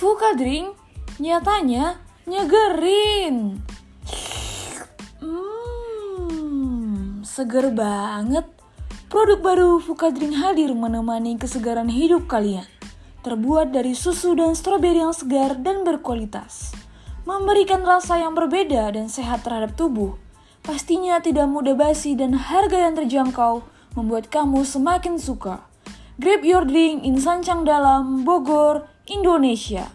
Fuka Drink nyatanya nyegerin. Hmm, seger banget. Produk baru Fuka Drink hadir menemani kesegaran hidup kalian. Terbuat dari susu dan stroberi yang segar dan berkualitas. Memberikan rasa yang berbeda dan sehat terhadap tubuh. Pastinya tidak mudah basi dan harga yang terjangkau membuat kamu semakin suka. Grab your drink in Sancang Dalam, Bogor, Indonesia.